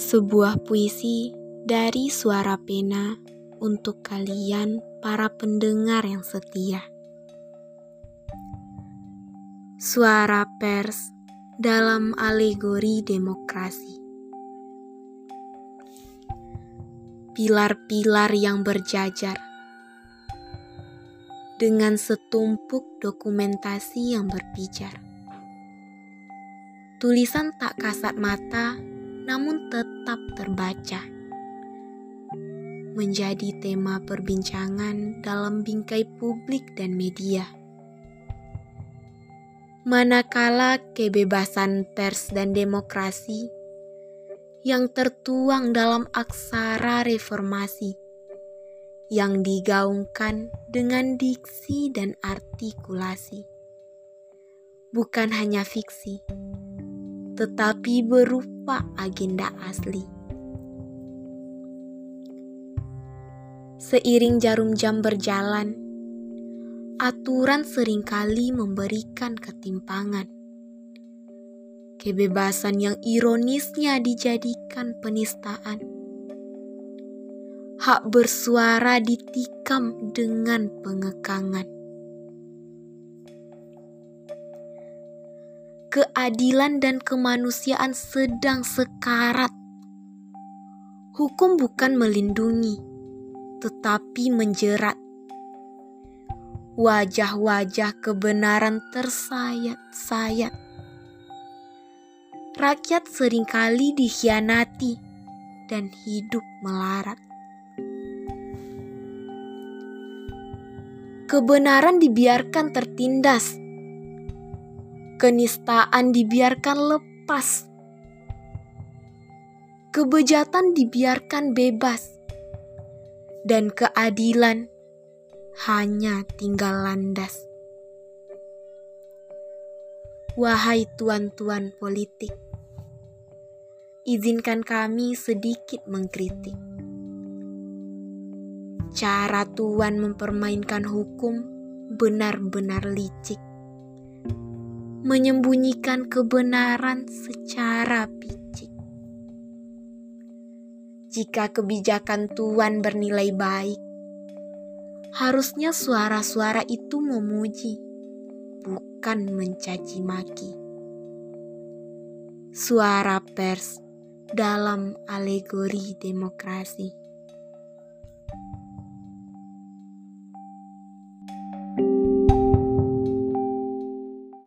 Sebuah puisi dari suara pena untuk kalian para pendengar yang setia. Suara pers dalam alegori demokrasi. Pilar-pilar yang berjajar dengan setumpuk dokumentasi yang berpijar. Tulisan tak kasat mata namun tetap terbaca. Menjadi tema perbincangan dalam bingkai publik dan media manakala kebebasan pers dan demokrasi yang tertuang dalam aksara reformasi yang digaungkan dengan diksi dan artikulasi. Bukan hanya fiksi, tetapi berupa agenda asli. Seiring jarum jam berjalan, aturan sering kali memberikan ketimpangan. Kebebasan yang ironisnya dijadikan penistaan. Hak bersuara ditikam dengan pengekangan. Keadilan dan kemanusiaan sedang sekarat. Hukum bukan melindungi, tetapi menjerat wajah-wajah kebenaran tersayat-sayat. Rakyat sering kali dikhianati dan hidup melarat. Kebenaran dibiarkan tertindas, kenistaan dibiarkan lepas, kebejatan dibiarkan bebas, dan keadilan hanya tinggal landas. Wahai tuan-tuan politik, izinkan kami sedikit mengkritik. Cara tuan mempermainkan hukum benar-benar licik. Menyembunyikan kebenaran secara picik. Jika kebijakan tuan bernilai baik, Harusnya suara-suara itu memuji, bukan mencaci maki. Suara pers dalam alegori demokrasi.